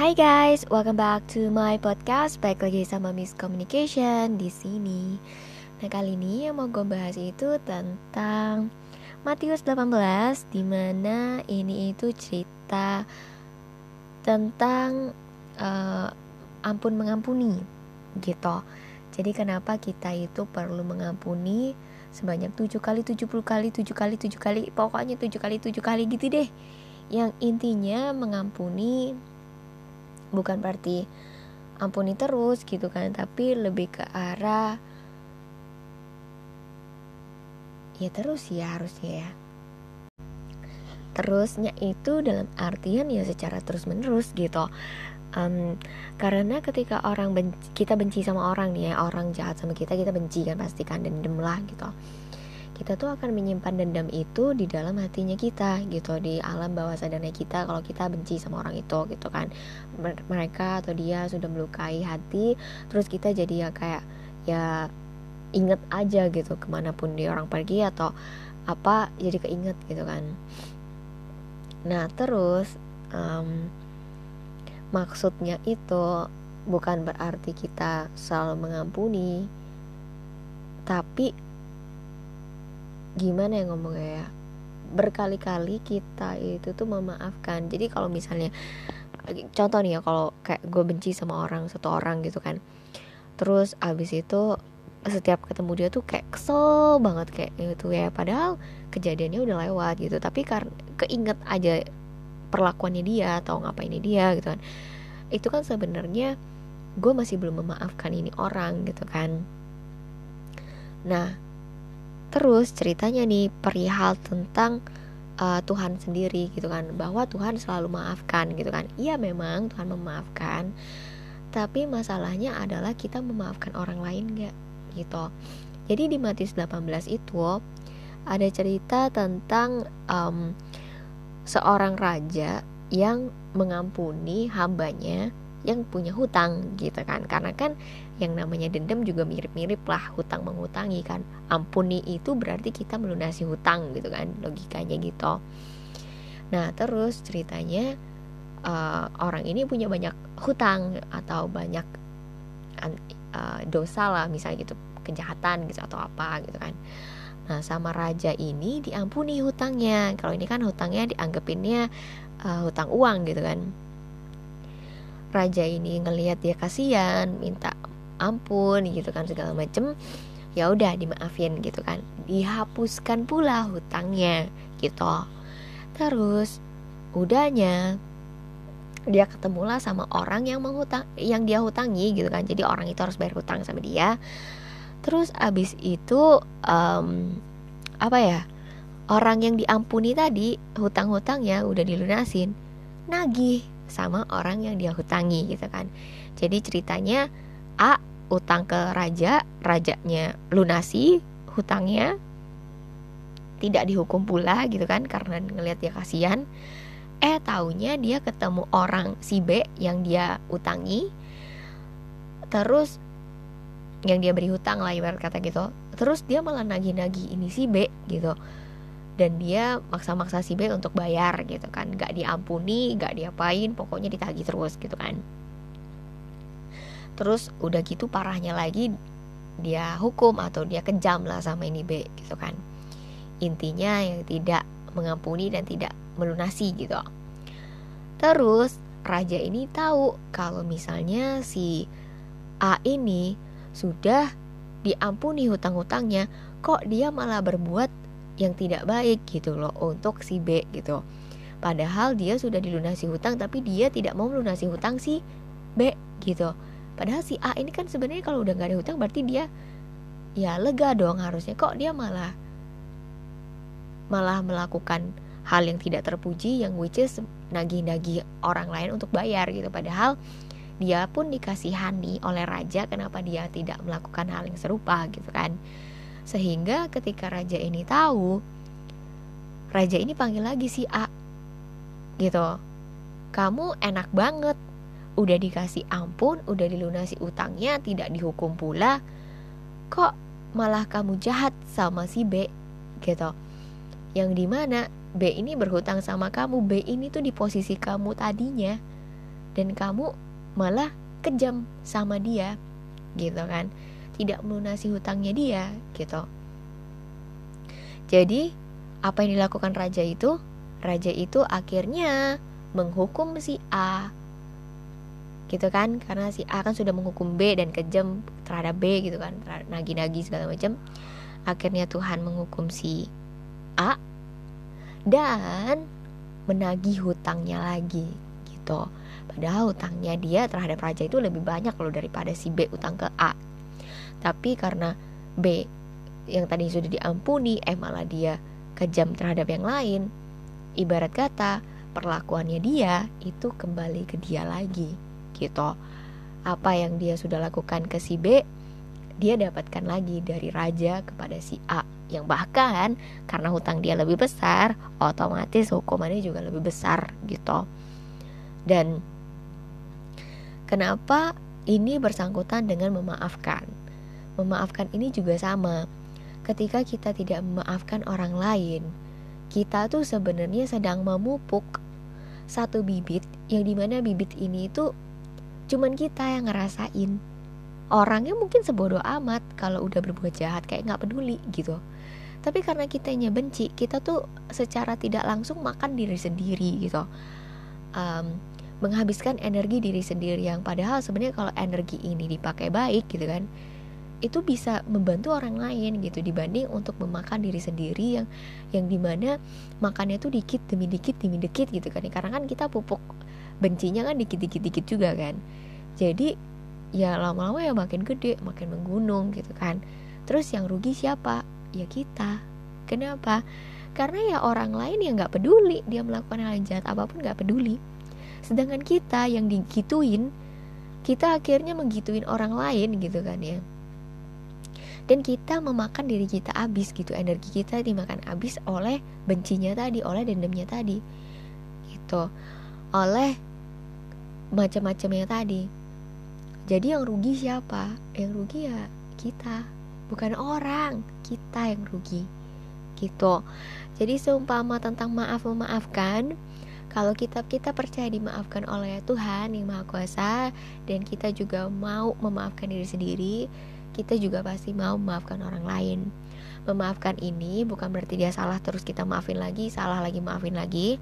Hai guys, welcome back to my podcast. Baik lagi sama Miss Communication di sini. Nah, kali ini yang mau gue bahas itu tentang Matius 18 di mana ini itu cerita tentang uh, ampun mengampuni gitu. Jadi kenapa kita itu perlu mengampuni sebanyak 7 kali, 70 kali, 7 kali, 7 kali, pokoknya 7 kali, 7 kali gitu deh. Yang intinya mengampuni bukan berarti ampuni terus gitu kan tapi lebih ke arah ya terus ya harusnya ya. Terusnya itu dalam artian ya secara terus menerus gitu. Um, karena ketika orang benci, kita benci sama orang nih ya orang jahat sama kita kita benci kan pastikan dendam lah gitu kita tuh akan menyimpan dendam itu di dalam hatinya kita gitu. Di alam bawah sadarnya kita kalau kita benci sama orang itu gitu kan. Mereka atau dia sudah melukai hati terus kita jadi ya kayak ya inget aja gitu ke mana pun dia orang pergi atau apa jadi keinget gitu kan. Nah terus um, maksudnya itu bukan berarti kita selalu mengampuni tapi gimana ya ngomongnya ya berkali-kali kita itu tuh memaafkan. Jadi kalau misalnya contoh nih ya kalau kayak gue benci sama orang satu orang gitu kan. Terus abis itu setiap ketemu dia tuh kayak kesel banget kayak itu ya. Padahal kejadiannya udah lewat gitu. Tapi karena keinget aja perlakuannya dia atau ngapainnya dia gitu kan. Itu kan sebenarnya gue masih belum memaafkan ini orang gitu kan. Nah Terus ceritanya nih perihal tentang uh, Tuhan sendiri gitu kan bahwa Tuhan selalu maafkan gitu kan. Iya memang Tuhan memaafkan. Tapi masalahnya adalah kita memaafkan orang lain gak gitu. Jadi di Matius 18 itu ada cerita tentang um, seorang raja yang mengampuni hambanya yang punya hutang gitu kan. Karena kan yang namanya dendam juga mirip-mirip lah hutang menghutangi kan. Ampuni itu berarti kita melunasi hutang gitu kan logikanya gitu. Nah terus ceritanya uh, orang ini punya banyak hutang atau banyak uh, dosa lah misalnya gitu kejahatan gitu atau apa gitu kan. Nah sama raja ini diampuni hutangnya. Kalau ini kan hutangnya dianggapinnya uh, hutang uang gitu kan raja ini ngelihat dia kasihan minta ampun gitu kan segala macem ya udah dimaafin gitu kan. Dihapuskan pula hutangnya gitu. Terus udahnya dia ketemulah sama orang yang menghutang yang dia hutangi gitu kan. Jadi orang itu harus bayar hutang sama dia. Terus abis itu um, apa ya orang yang diampuni tadi hutang-hutangnya udah dilunasin. Nagih sama orang yang dia hutangi gitu kan. Jadi ceritanya A utang ke raja rajanya lunasi hutangnya tidak dihukum pula gitu kan karena ngelihat dia kasihan. Eh taunya dia ketemu orang si B yang dia utangi terus yang dia beri hutang lah ibarat kata gitu. Terus dia malah nagih-nagih ini si B gitu dan dia maksa-maksa si B untuk bayar gitu kan. Nggak diampuni nggak diapain pokoknya ditagih terus gitu kan. Terus udah gitu parahnya lagi dia hukum atau dia kejam lah sama ini B gitu kan. Intinya yang tidak mengampuni dan tidak melunasi gitu. Terus raja ini tahu kalau misalnya si A ini sudah diampuni hutang-hutangnya kok dia malah berbuat yang tidak baik gitu loh untuk si B gitu. Padahal dia sudah dilunasi hutang tapi dia tidak mau melunasi hutang si B gitu. Padahal si A ini kan sebenarnya kalau udah gak ada hutang berarti dia ya lega dong harusnya kok dia malah malah melakukan hal yang tidak terpuji yang which is nagih-nagih orang lain untuk bayar gitu padahal dia pun dikasihani oleh raja kenapa dia tidak melakukan hal yang serupa gitu kan sehingga ketika raja ini tahu, raja ini panggil lagi si A. Gitu. Kamu enak banget. Udah dikasih ampun, udah dilunasi utangnya, tidak dihukum pula. Kok malah kamu jahat sama si B? Gitu. Yang di mana B ini berhutang sama kamu, B ini tuh di posisi kamu tadinya. dan kamu malah kejam sama dia gitu kan tidak melunasi hutangnya dia gitu. Jadi apa yang dilakukan raja itu? Raja itu akhirnya menghukum si A. Gitu kan? Karena si A kan sudah menghukum B dan kejam terhadap B gitu kan? Nagi-nagi segala macam. Akhirnya Tuhan menghukum si A dan menagih hutangnya lagi gitu. Padahal hutangnya dia terhadap raja itu lebih banyak loh daripada si B utang ke A tapi karena B yang tadi sudah diampuni eh malah dia kejam terhadap yang lain. Ibarat kata perlakuannya dia itu kembali ke dia lagi gitu. Apa yang dia sudah lakukan ke si B dia dapatkan lagi dari raja kepada si A. Yang bahkan karena hutang dia lebih besar otomatis hukumannya juga lebih besar gitu. Dan kenapa ini bersangkutan dengan memaafkan memaafkan ini juga sama. Ketika kita tidak memaafkan orang lain kita tuh sebenarnya sedang memupuk satu bibit yang di mana bibit ini itu cuman kita yang ngerasain. Orangnya mungkin sebodoh amat kalau udah berbuat jahat kayak nggak peduli gitu. Tapi karena kitanya benci kita tuh secara tidak langsung makan diri sendiri gitu. Um, menghabiskan energi diri sendiri yang padahal sebenarnya kalau energi ini dipakai baik gitu kan itu bisa membantu orang lain gitu dibanding untuk memakan diri sendiri yang yang di mana makannya tuh dikit demi dikit demi dikit gitu kan. Karena kan kita pupuk bencinya kan dikit-dikit dikit juga kan. Jadi ya lama-lama ya makin gede makin menggunung gitu kan. Terus yang rugi siapa? Ya kita. Kenapa? Karena ya orang lain yang nggak peduli dia melakukan hal yang jahat apa pun nggak peduli. Sedangkan kita yang digituin kita akhirnya menggituin orang lain gitu kan ya dan kita memakan diri kita habis gitu. Energi kita dimakan habis oleh bencinya tadi oleh dendamnya tadi. Gitu. Oleh macam-macamnya tadi. Jadi yang rugi siapa? Yang rugi ya kita. Bukan orang. Kita yang rugi. Gitu. Jadi seumpama tentang maaf memaafkan. Kalau kita kita percaya dimaafkan oleh Tuhan yang Maha Kuasa dan kita juga mau memaafkan diri sendiri, kita juga pasti mau memaafkan orang lain. Memaafkan ini bukan berarti dia salah terus kita maafin lagi, salah lagi maafin lagi,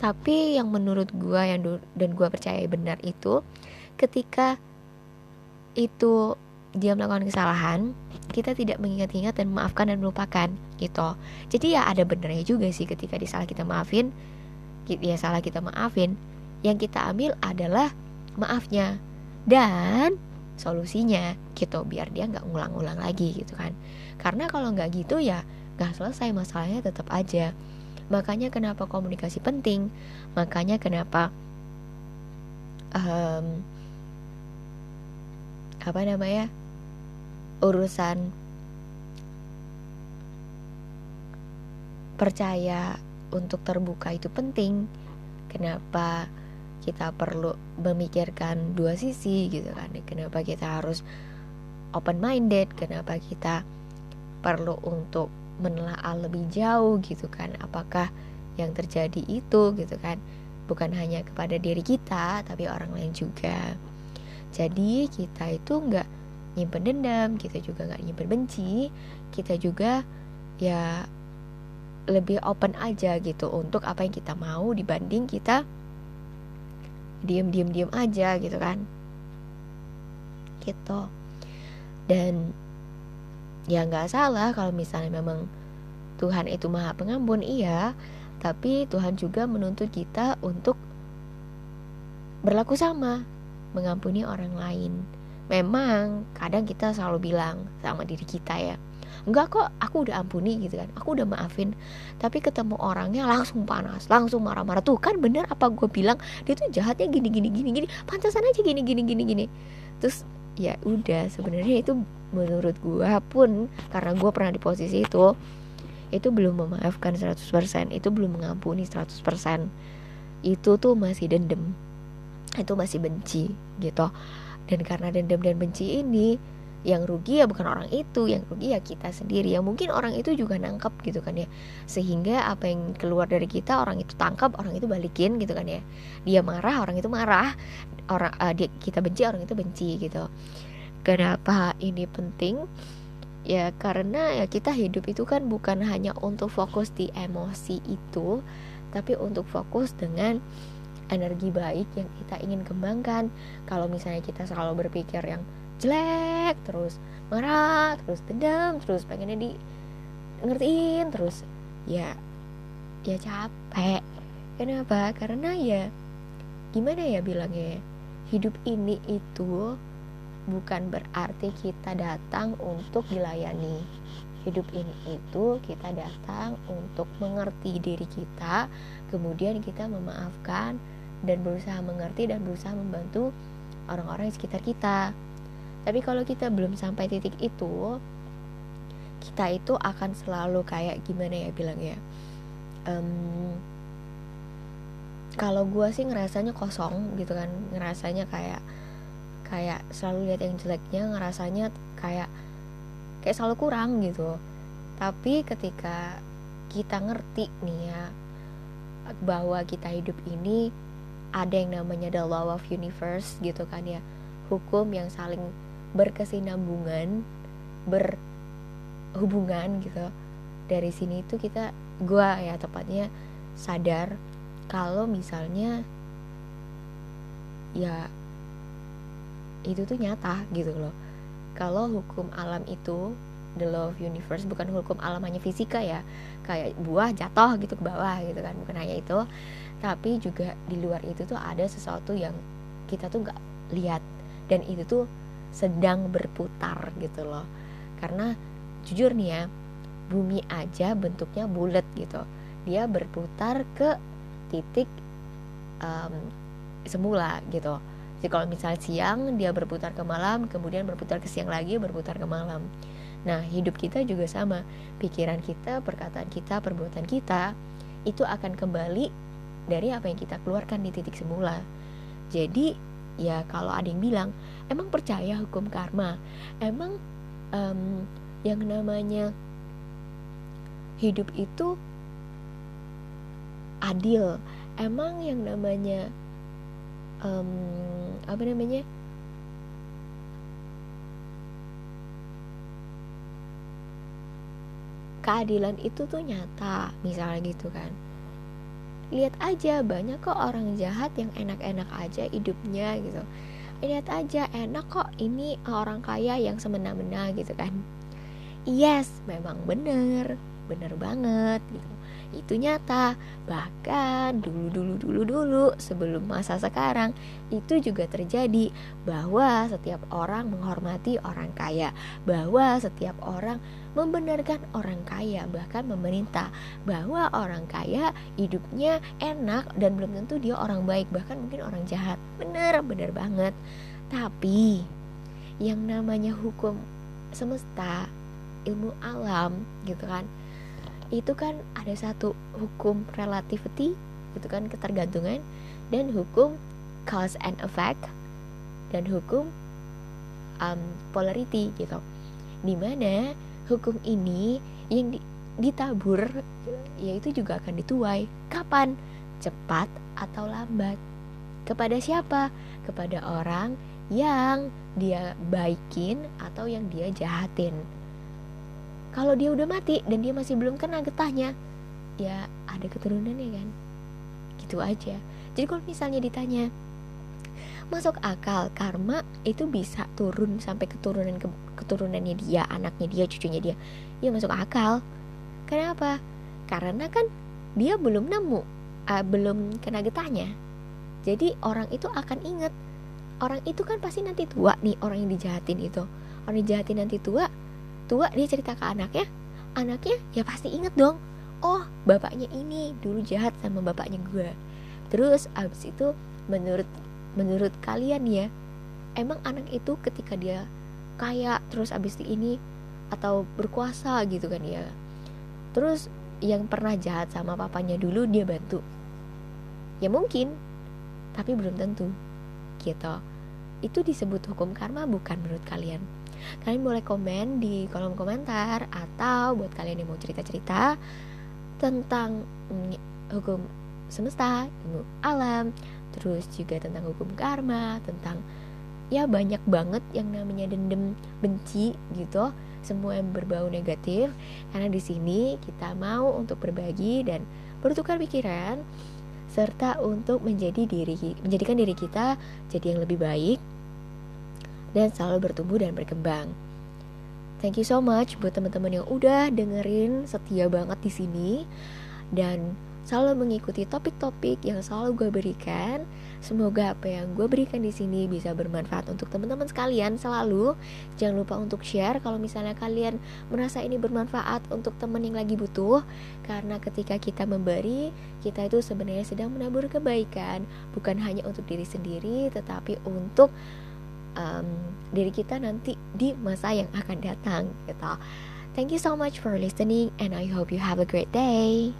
tapi yang menurut gue yang dan gue percaya benar itu ketika itu dia melakukan kesalahan kita tidak mengingat-ingat dan memaafkan dan melupakan gitu. Jadi ya ada benernya juga sih ketika disalah kita maafin ya salah kita maafin. Yang kita ambil adalah maafnya. Dan solusinya gitu biar dia nggak ngulang-ulang lagi gitu kan karena kalau nggak gitu ya nggak selesai masalahnya tetap aja Makanya kenapa komunikasi penting. Makanya kenapa um, apa namanya urusan percaya untuk terbuka itu penting. Kenapa kita perlu memikirkan dua sisi gitu kan? Kenapa kita harus open minded? Kenapa kita perlu untuk menelaah lebih jauh gitu kan apakah yang terjadi itu gitu kan bukan hanya kepada diri kita tapi orang lain juga jadi kita itu nggak nyimpen dendam kita juga nggak nyimpen benci kita juga ya lebih open aja gitu untuk apa yang kita mau dibanding kita diem diem diem aja gitu kan. Gitu. Dan ya nggak salah kalau misalnya memang Tuhan itu maha pengampun iya. Tapi Tuhan juga menuntut kita untuk berlaku sama mengampuni orang lain. Memang kadang kita selalu bilang sama diri kita ya enggak kok aku udah ampuni gitu kan. Aku udah maafin. Tapi ketemu orangnya langsung panas langsung marah-marah. Tuh kan bener apa gue bilang? Dia tuh jahatnya gini gini gini gini. Pantasan aja gini gini gini gini. Terus ya udah sebenarnya itu menurut gue pun karena gue pernah di posisi itu itu belum memaafkan 100% itu belum mengampuni 100% itu tuh masih dendam itu masih benci gitu. Dan karena dendam dan benci ini yang rugi ya bukan orang itu yang rugi ya kita sendiri. Ya mungkin orang itu juga nangkep gitu kan ya. Sehingga apa yang keluar dari kita orang itu tangkap orang itu balikin gitu kan ya. Dia marah orang itu marah. Orang uh, dia kita benci orang itu benci gitu. Kenapa ini penting? Ya karena ya kita hidup itu kan bukan hanya untuk fokus di emosi itu tapi untuk fokus dengan energi baik yang kita ingin kembangkan. Kalau misalnya kita selalu berpikir yang jelek terus marah terus dendam terus pengennya di ngertiin terus ya ya capek. Kenapa? Karena ya gimana ya bilangnya? Hidup ini itu bukan berarti kita datang untuk dilayani. Hidup ini itu kita datang untuk mengerti diri kita kemudian kita memaafkan dan berusaha mengerti dan berusaha membantu orang-orang di sekitar kita tapi kalau kita belum sampai titik itu kita itu akan selalu kayak gimana ya bilang ya um, kalau gue sih ngerasanya kosong gitu kan ngerasanya kayak kayak selalu lihat yang jeleknya ngerasanya kayak kayak selalu kurang gitu. Tapi ketika kita ngerti nih ya bahwa kita hidup ini ada yang namanya the law of universe gitu kan ya hukum yang saling berkesinambungan berhubungan gitu. Dari sini itu kita gua ya tepatnya sadar kalau misalnya ya itu tuh nyata gitu loh. Kalau hukum alam itu the law of universe bukan hukum alam hanya fisika ya kayak buah jatuh gitu ke bawah gitu kan bukan hanya itu. Tapi juga di luar itu tuh ada sesuatu yang kita tuh nggak lihat. Dan itu tuh sedang berputar gitu loh. Karena jujur nih ya bumi aja bentuknya bulat gitu. Dia berputar ke titik um, semula gitu. Jadi kalau misalnya siang dia berputar ke malam kemudian berputar ke siang lagi berputar ke malam. Nah hidup kita juga sama. Pikiran kita perkataan kita perbuatan kita itu akan kembali dari apa yang kita keluarkan di titik semula. Jadi ya kalau ada yang bilang emang percaya hukum karma? Emang um, yang namanya hidup itu adil? Emang yang namanya um, apa namanya? Keadilan itu tuh nyata misalnya gitu kan lihat aja banyak kok orang jahat yang enak-enak aja hidupnya gitu. Lihat aja enak kok ini orang kaya yang semena-mena gitu kan. Yes memang bener bener banget gitu. Itu nyata. Bahkan dulu dulu dulu dulu sebelum masa sekarang itu juga terjadi bahwa setiap orang menghormati orang kaya bahwa setiap orang membenarkan orang kaya bahkan memerintah bahwa orang kaya hidupnya enak dan belum tentu dia orang baik bahkan mungkin orang jahat. Bener bener banget. Tapi yang namanya hukum semesta ilmu alam gitu kan itu kan ada satu hukum relativity gitu kan ketergantungan dan hukum cause and effect dan hukum um, polarity gitu. Di mana hukum ini yang di, ditabur yaitu juga akan dituai. Kapan? Cepat atau lambat? Kepada siapa? Kepada orang yang dia baikin atau yang dia jahatin. Kalau dia udah mati dan dia masih belum kena getahnya ya ada keturunannya kan? Gitu aja. Jadi kalau misalnya ditanya masuk akal. Karma itu bisa turun sampai keturunan ke, keturunannya dia anaknya dia cucunya dia. Ya masuk akal. Kenapa? Karena kan dia belum nemu uh, belum kena getahnya. Jadi orang itu akan inget orang itu kan pasti nanti tua nih orang yang dijahatin itu. Orang dijahatin nanti tua tua dia cerita ke anaknya. Anaknya ya pasti inget dong. Oh bapaknya ini dulu jahat sama bapaknya gue terus abis itu menurut menurut kalian ya emang anak itu ketika dia kaya terus abis ini atau berkuasa gitu kan ya. Terus yang pernah jahat sama papanya dulu dia bantu. Ya mungkin tapi belum tentu gitu. Itu disebut hukum karma bukan menurut kalian. Kalian boleh komen di kolom komentar atau buat kalian yang mau cerita-cerita tentang hukum semesta, ilmu alam, terus juga tentang hukum karma, tentang ya banyak banget yang namanya dendam, benci gitu, semua yang berbau negatif. Karena di sini kita mau untuk berbagi dan bertukar pikiran serta untuk menjadi diri menjadikan diri kita jadi yang lebih baik dan selalu bertumbuh dan berkembang. Thank you so much buat teman-teman yang udah dengerin setia banget di sini dan selalu mengikuti topik-topik yang selalu gue berikan. Semoga apa yang gue berikan di sini bisa bermanfaat untuk teman-teman sekalian selalu. Jangan lupa untuk share kalau misalnya kalian merasa ini bermanfaat untuk teman yang lagi butuh. Karena ketika kita memberi, kita itu sebenarnya sedang menabur kebaikan, bukan hanya untuk diri sendiri, tetapi untuk um, diri kita nanti di masa yang akan datang gitu. Thank you so much for listening and I hope you have a great day.